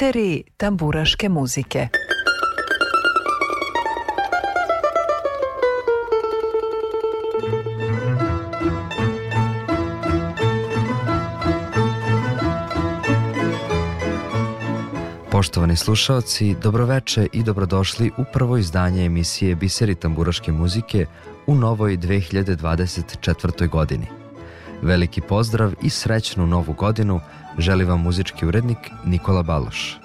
Biseri tamburaške muzike Poštovani slušaoci, dobroveče i dobrodošli u prvo izdanje emisije Biseri tamburaške muzike u novoj 2024. godini. Veliki pozdrav i srećnu novu godinu želi vam muzički urednik Nikola Baloš.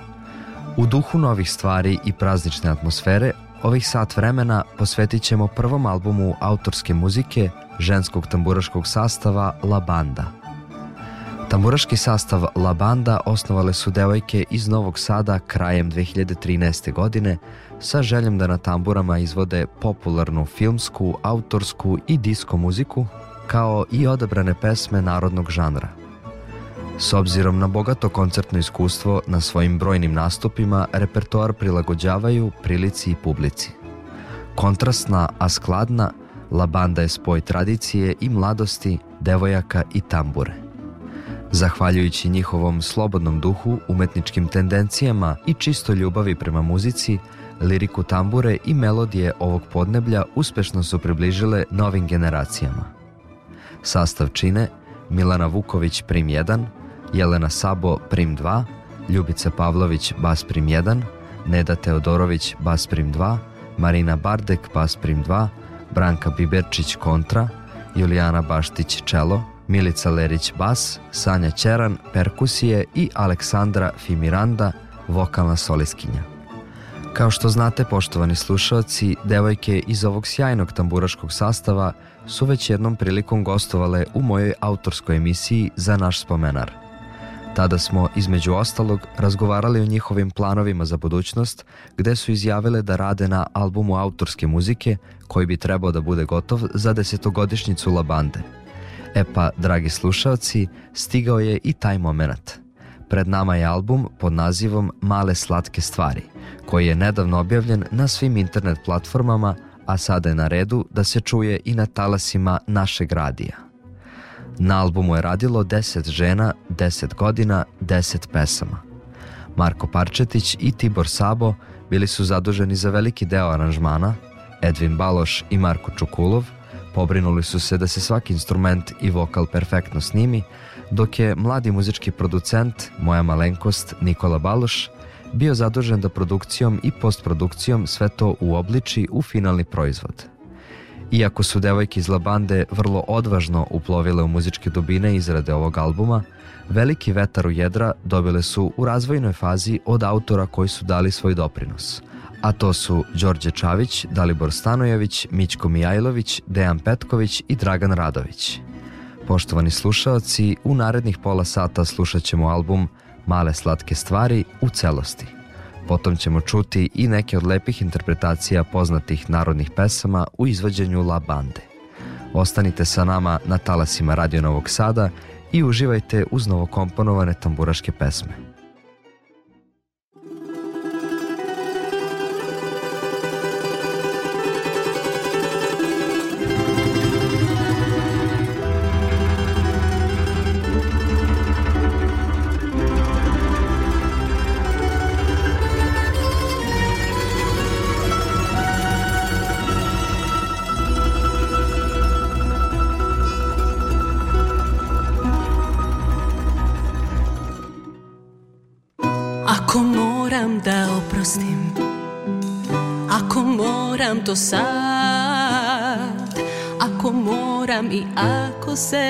U duhu novih stvari i praznične atmosfere, ovih sat vremena posvetit ćemo prvom albumu autorske muzike ženskog tamburaškog sastava La Banda – Tamburaški sastav La Banda osnovale su devojke iz Novog Sada krajem 2013. godine sa željom da na tamburama izvode popularnu filmsku, autorsku i disko muziku, kao i odabrane pesme narodnog žanra. S obzirom na bogato koncertno iskustvo na svojim brojnim nastupima, repertoar prilagođavaju prilici i publici. Kontrastna, a skladna, La Banda je spoj tradicije i mladosti, devojaka i tambure. Zahvaljujući njihovom slobodnom duhu, umetničkim tendencijama i čisto ljubavi prema muzici, liriku tambure i melodije ovog podneblja uspešno su približile novim generacijama. Sastav čine Milana Vuković prim 1, Jelena Sabo prim 2, Ljubica Pavlović bas prim 1, Neda Teodorović bas prim 2, Marina Bardek bas prim 2, Branka Biberčić kontra, Julijana Baštić čelo, Milica Lerić bas, Sanja Ćeran perkusije i Aleksandra Fimiranda vokalna soliskinja. Kao što znate, poštovani slušalci, devojke iz ovog sjajnog tamburaškog sastava su već jednom prilikom gostovale u mojoj autorskoj emisiji za naš spomenar. Tada smo, između ostalog, razgovarali o njihovim planovima za budućnost, gde su izjavile da rade na albumu autorske muzike, koji bi trebao da bude gotov za desetogodišnjicu La Bande – E pa, dragi slušalci, stigao je i taj moment. Pred nama je album pod nazivom Male slatke stvari, koji je nedavno objavljen na svim internet platformama, a sada je na redu da se čuje i na talasima našeg radija. Na albumu je radilo 10 žena, 10 godina, 10 pesama. Marko Parčetić i Tibor Sabo bili su zaduženi za veliki deo aranžmana, Edvin Baloš i Marko Čukulov Pobrinuli su se da se svaki instrument i vokal perfektno snimi, dok je mladi muzički producent, moja malenkost Nikola Baloš, bio zadužen da produkcijom i postprodukcijom sve to uobliči u finalni proizvod. Iako su devojke iz Labande vrlo odvažno uplovile u muzičke dubine izrade ovog albuma, veliki vetar u jedra dobile su u razvojnoj fazi od autora koji su dali svoj doprinos – a to su Đorđe Čavić, Dalibor Stanojević, Mićko Mijajlović, Dejan Petković i Dragan Radović. Poštovani slušaoci, u narednih pola sata slušat ćemo album Male slatke stvari u celosti. Potom ćemo čuti i neke od lepih interpretacija poznatih narodnih pesama u izvođenju La Bande. Ostanite sa nama na talasima Radio Novog Sada i uživajte uz novokomponovane tamburaške pesme. said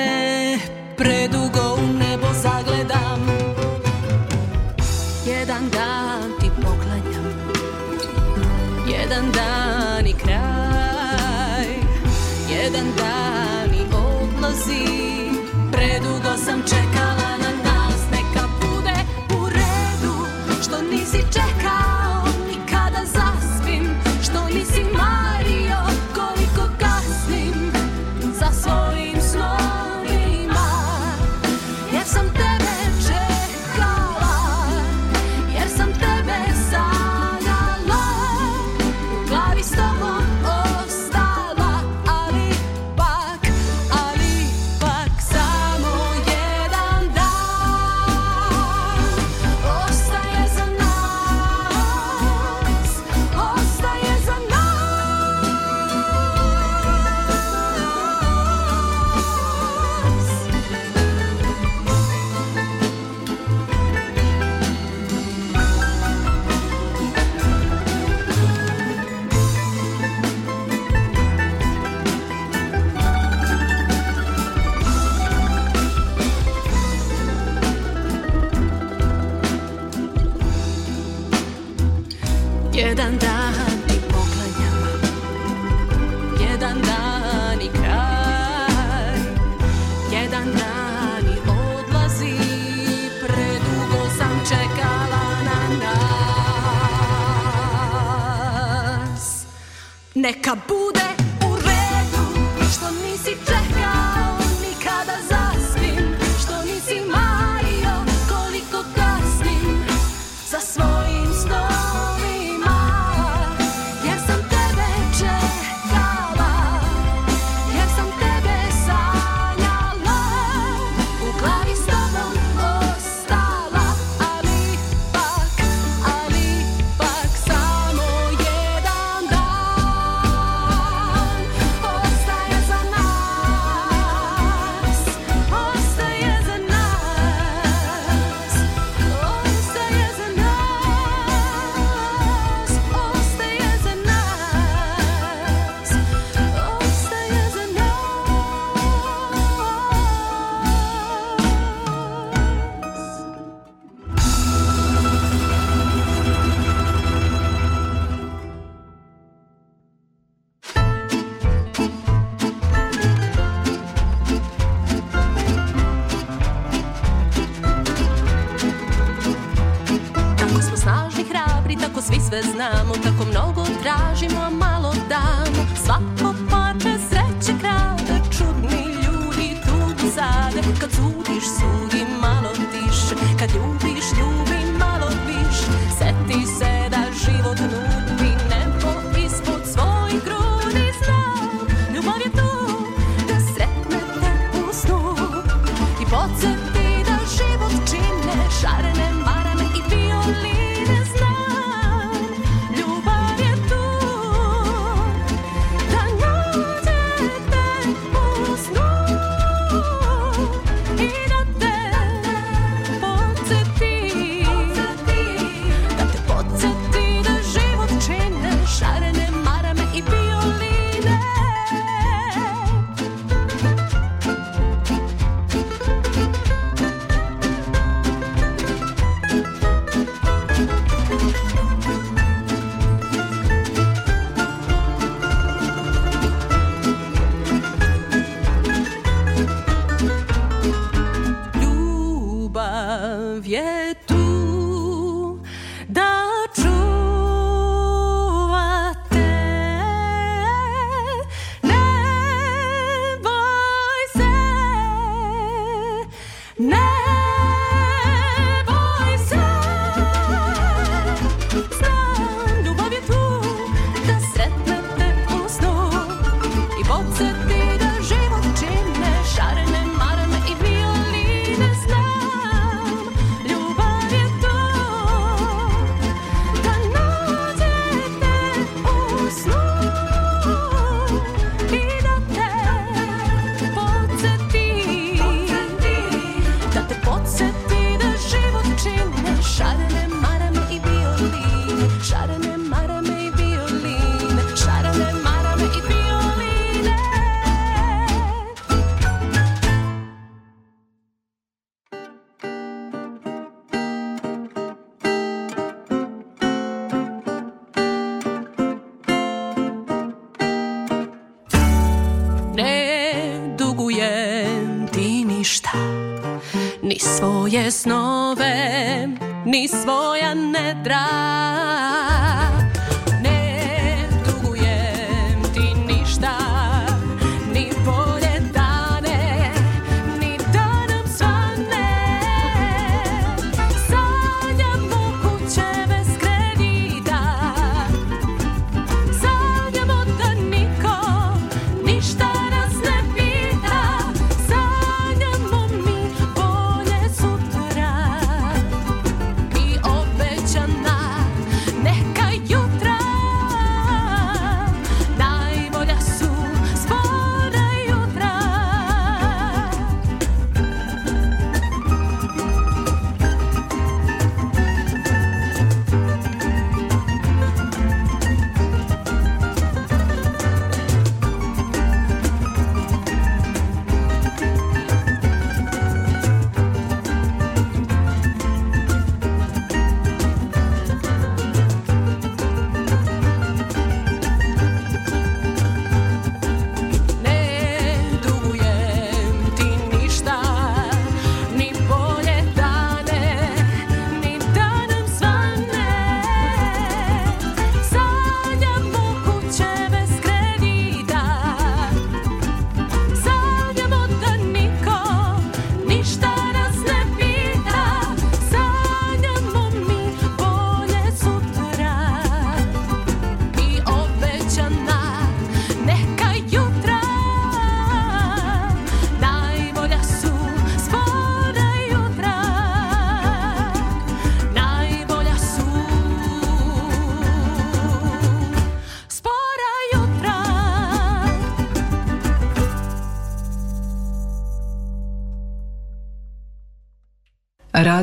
je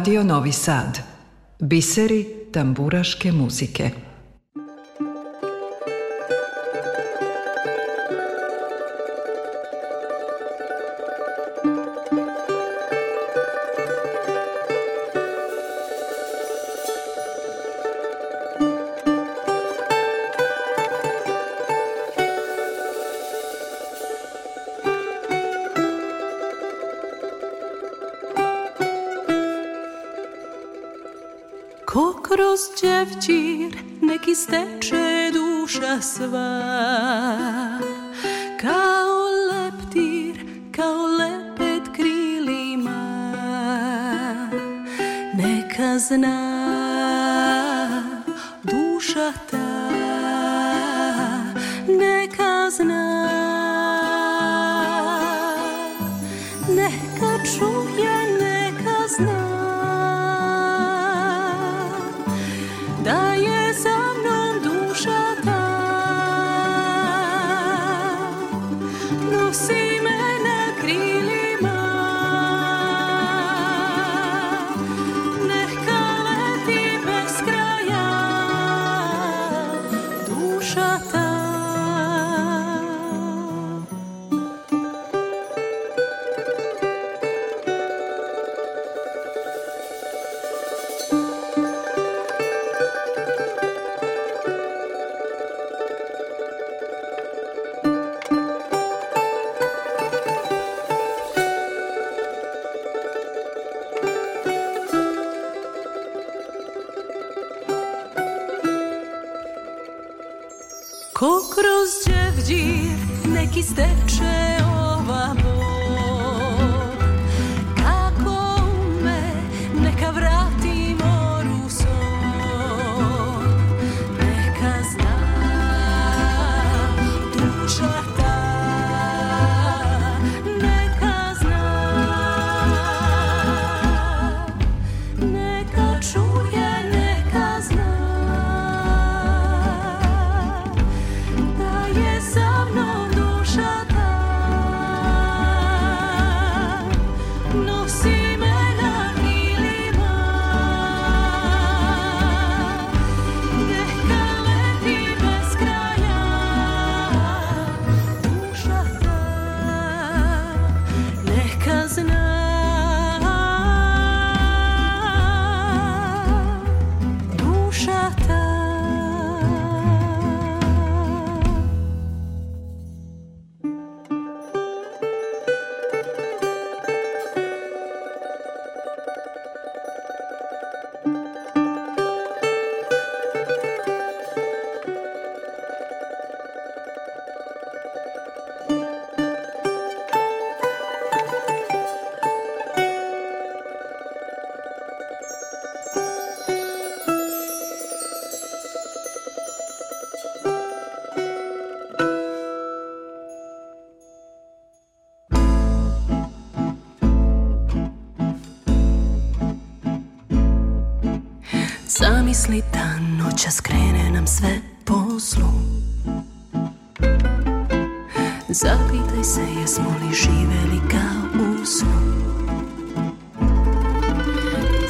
Radio Novi Sad. Biseri tamburaške muzike. Steče duša sva. Kao leptir, kao lepet krilima Neka zna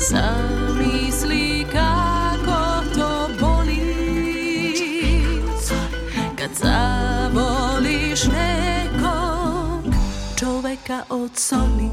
Zamisli kako to boli. Kad zavoliš nekog čoveka od soli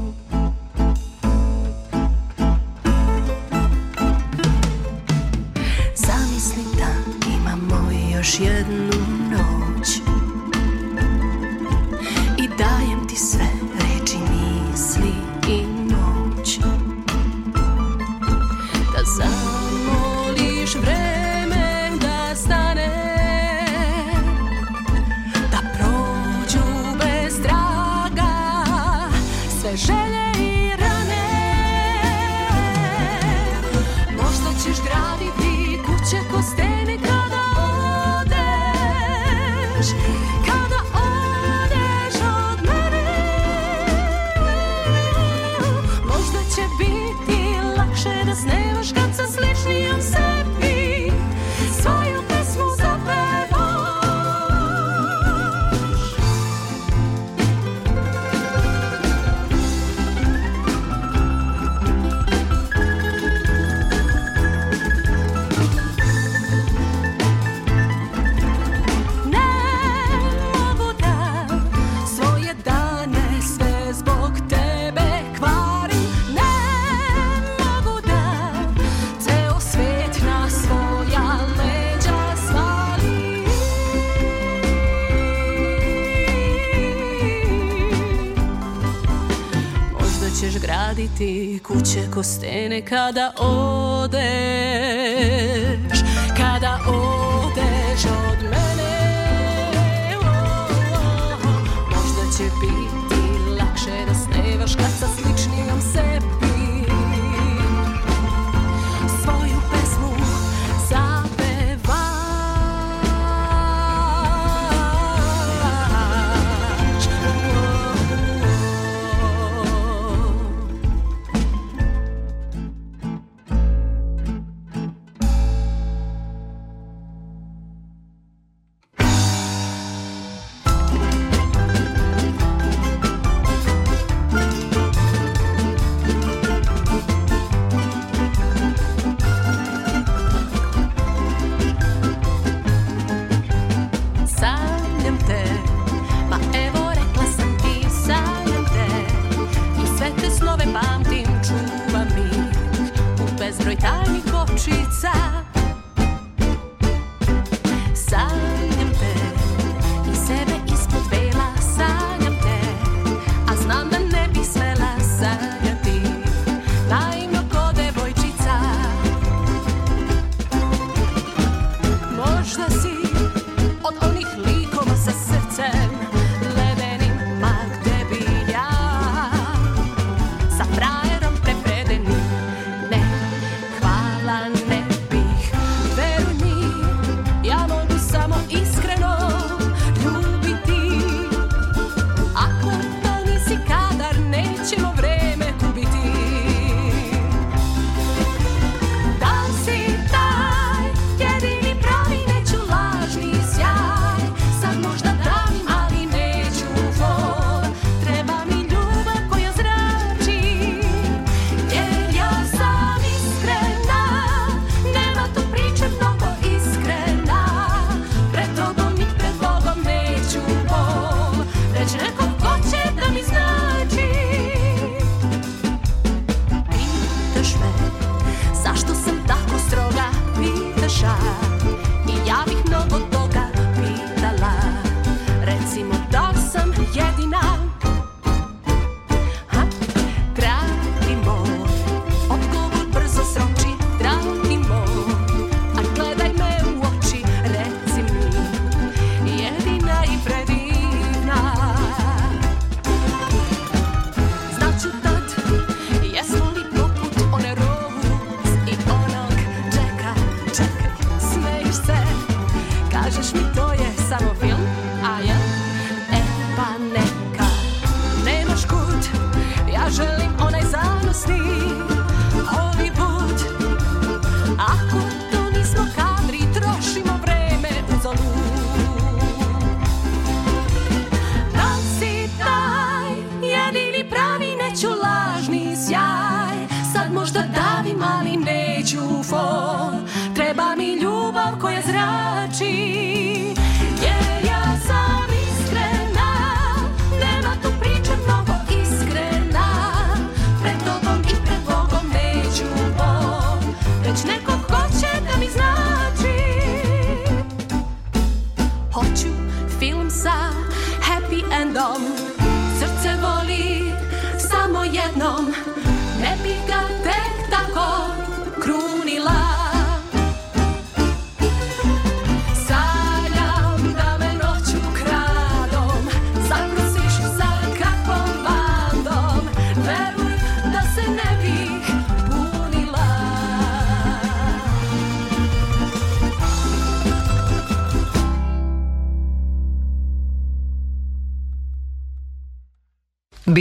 ćeš graditi kuće ko stene kada odeš, kada odeš od mene. Oh, oh, oh. Možda će biti lakše da snevaš kad sa sličnim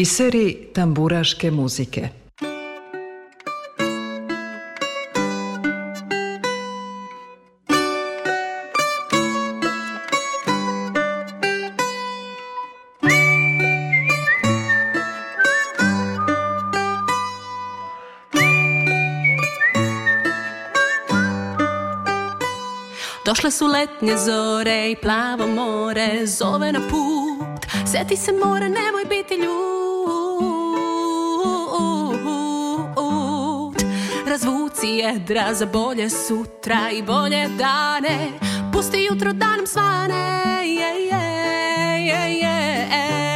Biseri tamburaške muzike. Došle su letnje zore i plavo more zove na put. Sjeti se mora, nemoj biti ljud. jedra za bolje sutra i bolje dane Pusti jutro danom svane, yeah, je, je, je, je. E.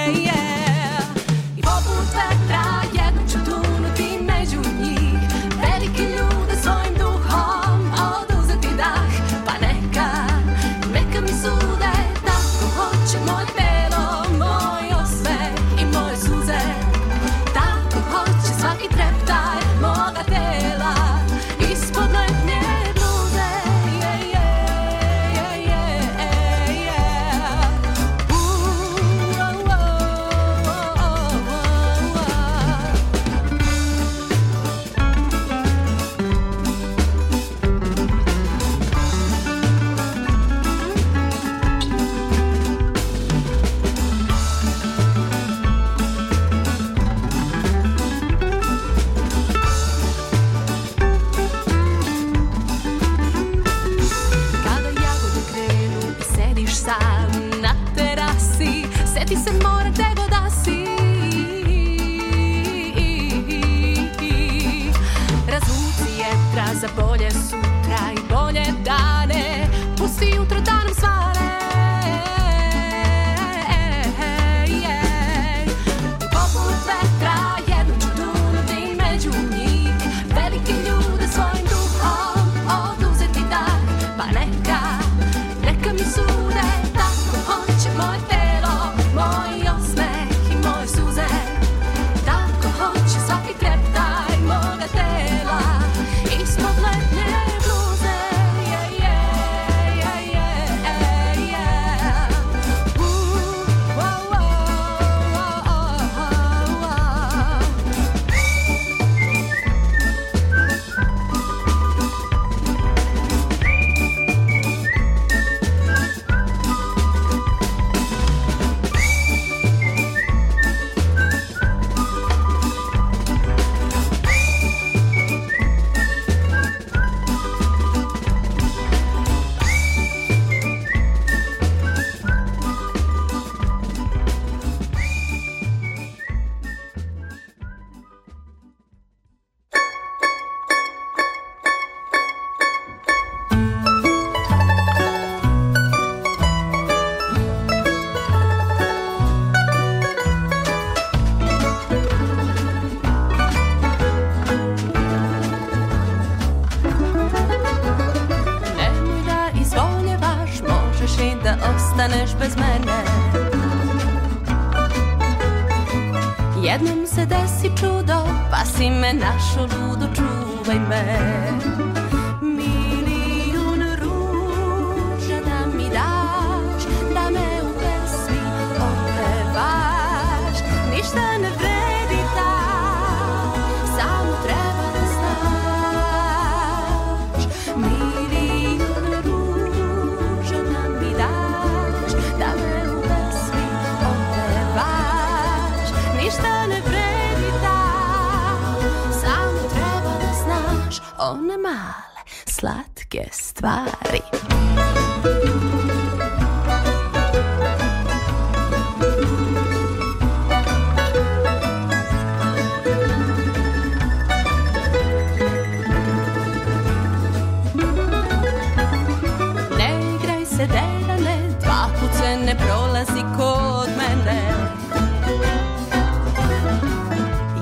ne prolazi kod mene.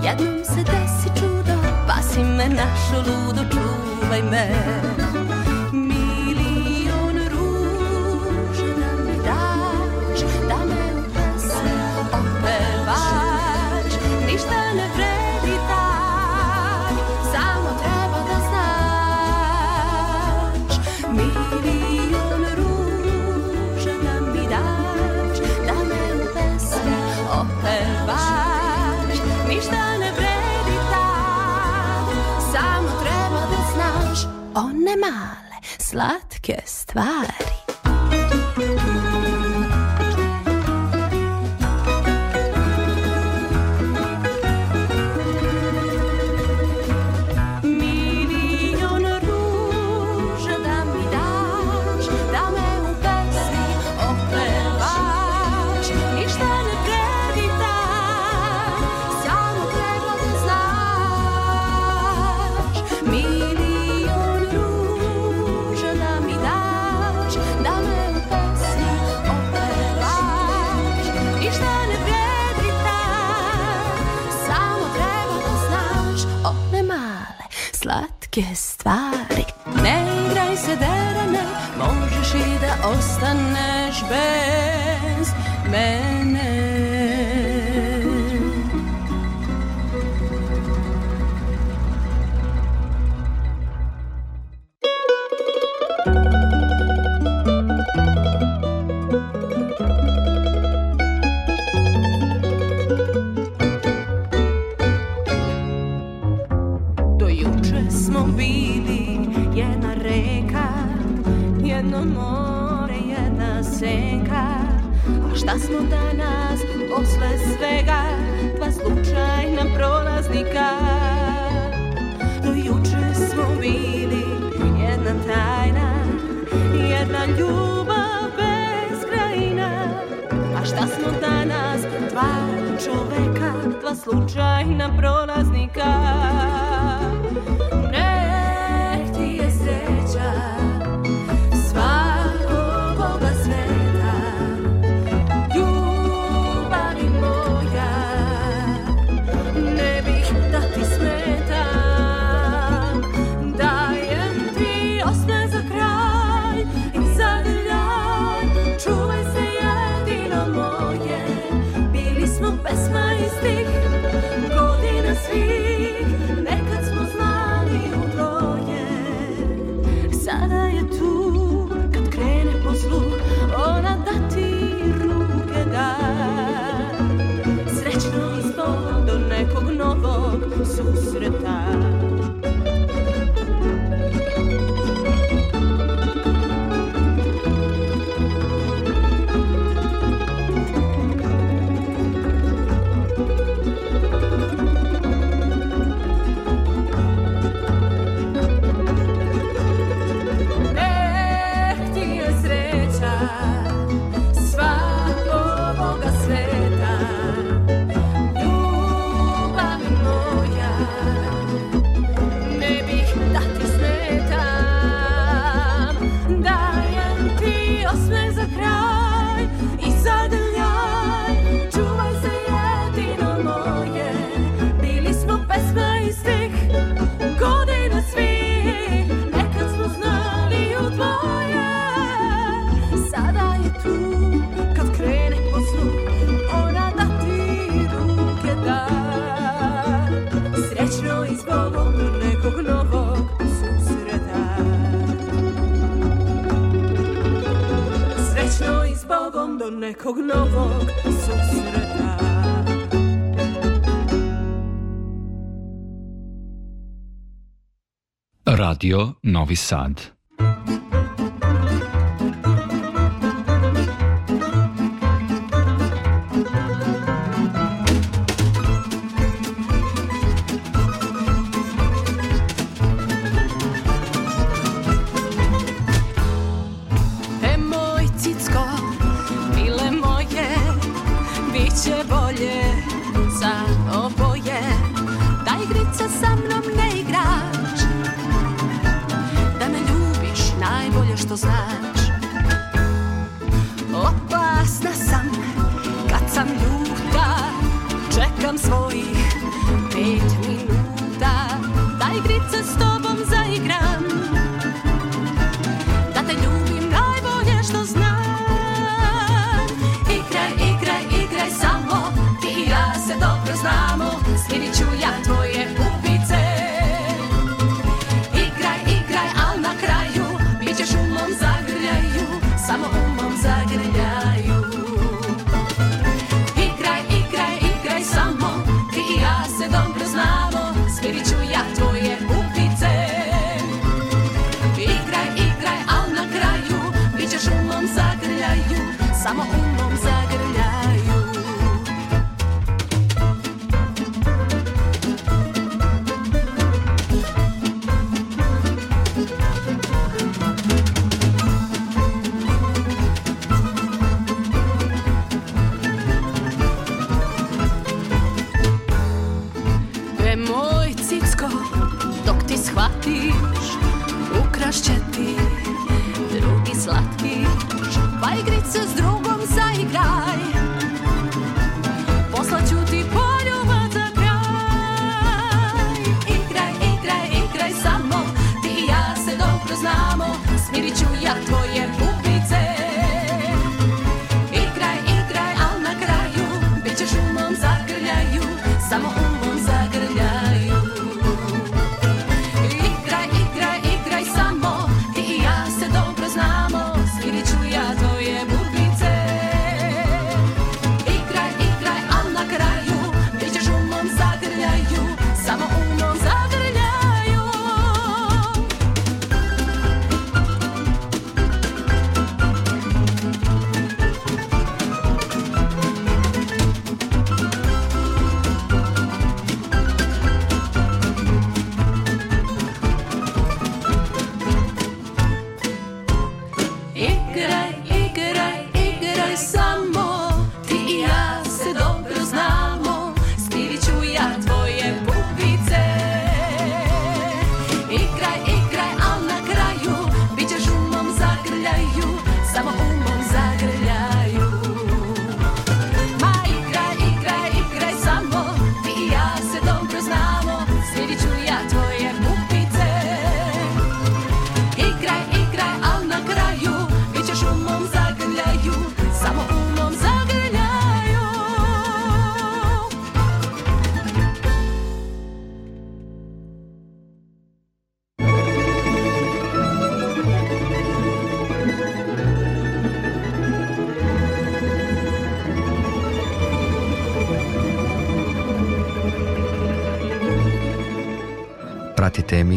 Jednom se desi čudo, pasi me našo ludo, čuvaj me. Tesla. danas posle svega Dva slučajna prolaznika. Do juče smo bili jedna tajna Jedna ljubav bez krajina A šta smo danas? Dva čoveka Dva slučajna prolaznika. Do nekog novog susreta. Radio Novi Sad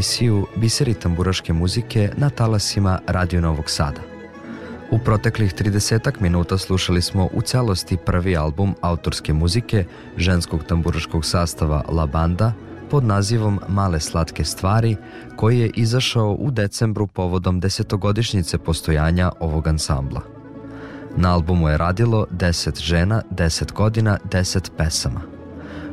emisiju Biseri tamburaške muzike na talasima Radio Novog Sada. U proteklih 30 minuta slušali smo u celosti prvi album autorske muzike ženskog tamburaškog sastava La Banda pod nazivom Male slatke stvari, koji je izašao u decembru povodom desetogodišnjice postojanja ovog ansambla. Na albumu je radilo 10 žena, 10 godina, 10 pesama –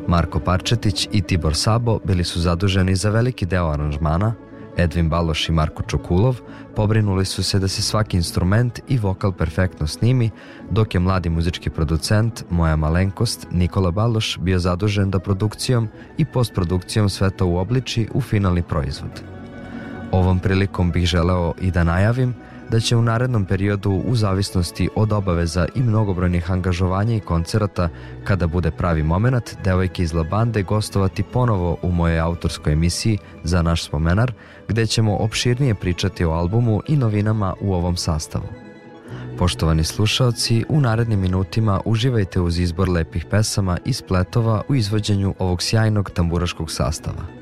Marko Parčetić i Tibor Sabo bili su zaduženi za veliki deo aranžmana, Edvin Baloš i Marko Čokulov pobrinuli su se da se svaki instrument i vokal perfektno snimi, dok je mladi muzički producent, moja malenkost, Nikola Baloš bio zadužen da produkcijom i postprodukcijom sve to uobliči u finalni proizvod. Ovom prilikom bih želeo i da najavim da će u narednom periodu u zavisnosti od obaveza i mnogobrojnih angažovanja i koncerata, kada bude pravi moment, devojke iz Labande gostovati ponovo u mojoj autorskoj emisiji za naš spomenar, gde ćemo opširnije pričati o albumu i novinama u ovom sastavu. Poštovani slušaoci, u narednim minutima uživajte uz izbor lepih pesama i spletova u izvođenju ovog sjajnog tamburaškog sastava.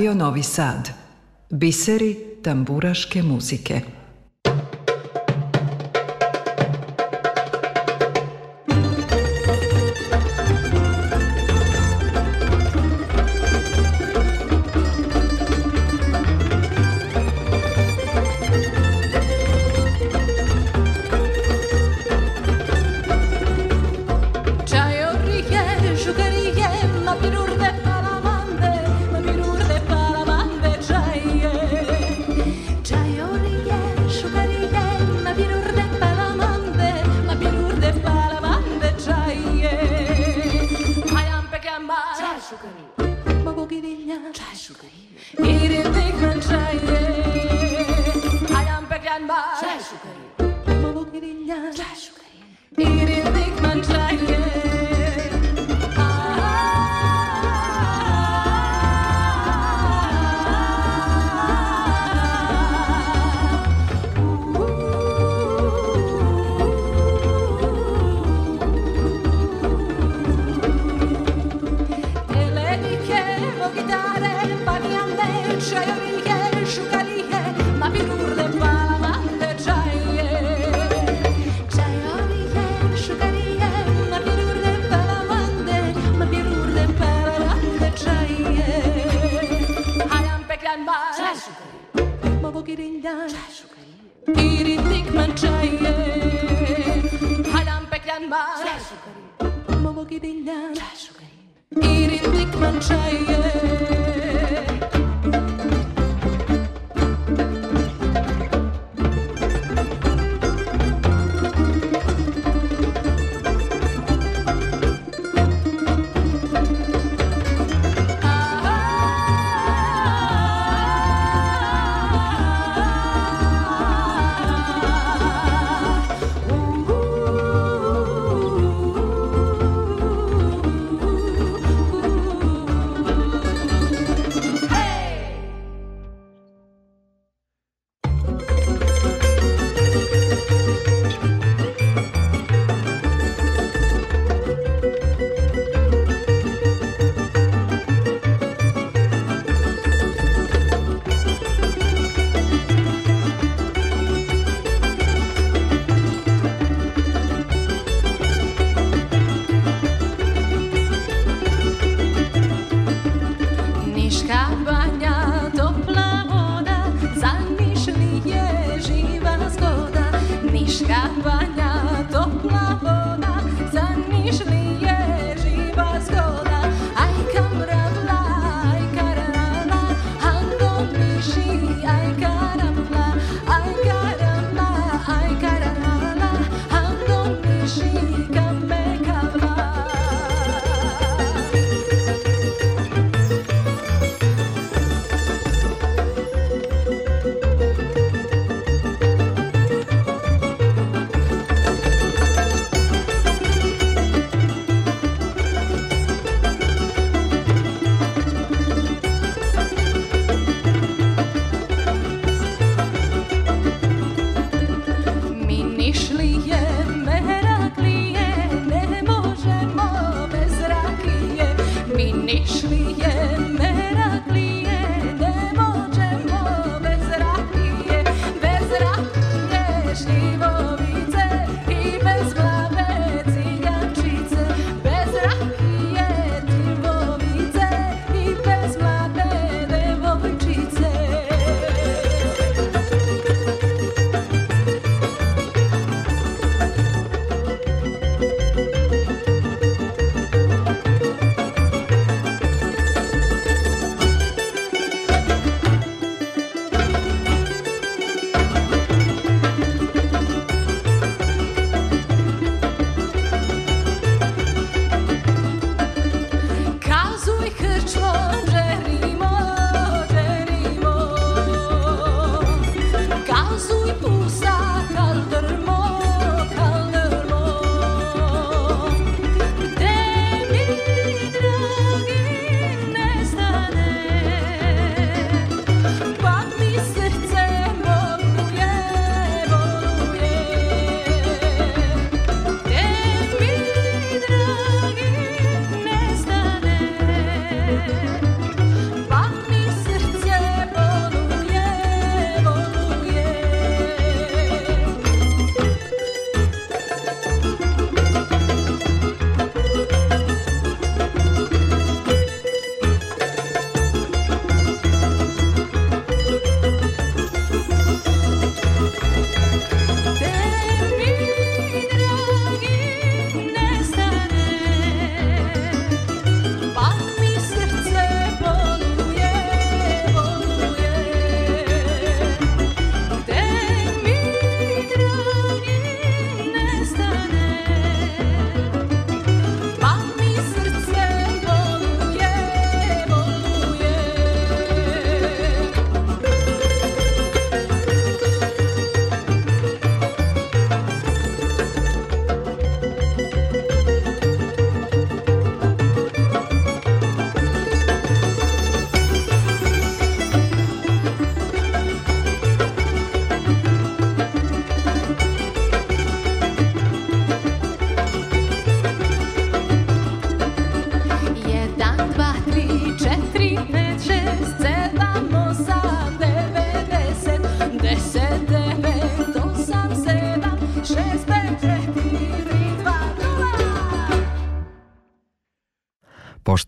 Radio Novi Sad. Biseri tamburaške muzike.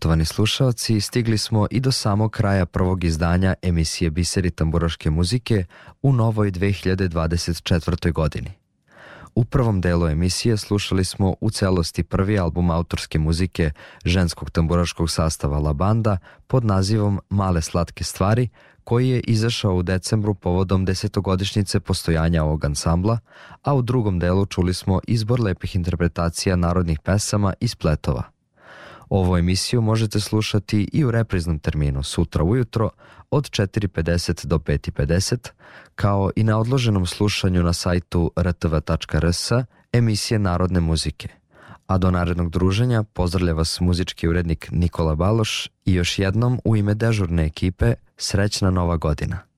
Poštovani slušalci, stigli smo i do samog kraja prvog izdanja emisije Biseri tamburaške muzike u novoj 2024. godini. U prvom delu emisije slušali smo u celosti prvi album autorske muzike ženskog tamburaškog sastava La Banda pod nazivom Male slatke stvari, koji je izašao u decembru povodom desetogodišnjice postojanja ovog ansambla, a u drugom delu čuli smo izbor lepih interpretacija narodnih pesama i spletova. Ovu emisiju možete slušati i u repriznom terminu sutra ujutro od 4.50 do 5.50, kao i na odloženom slušanju na sajtu rtv.rs emisije Narodne muzike. A do narednog druženja pozdravlja vas muzički urednik Nikola Baloš i još jednom u ime dežurne ekipe srećna nova godina.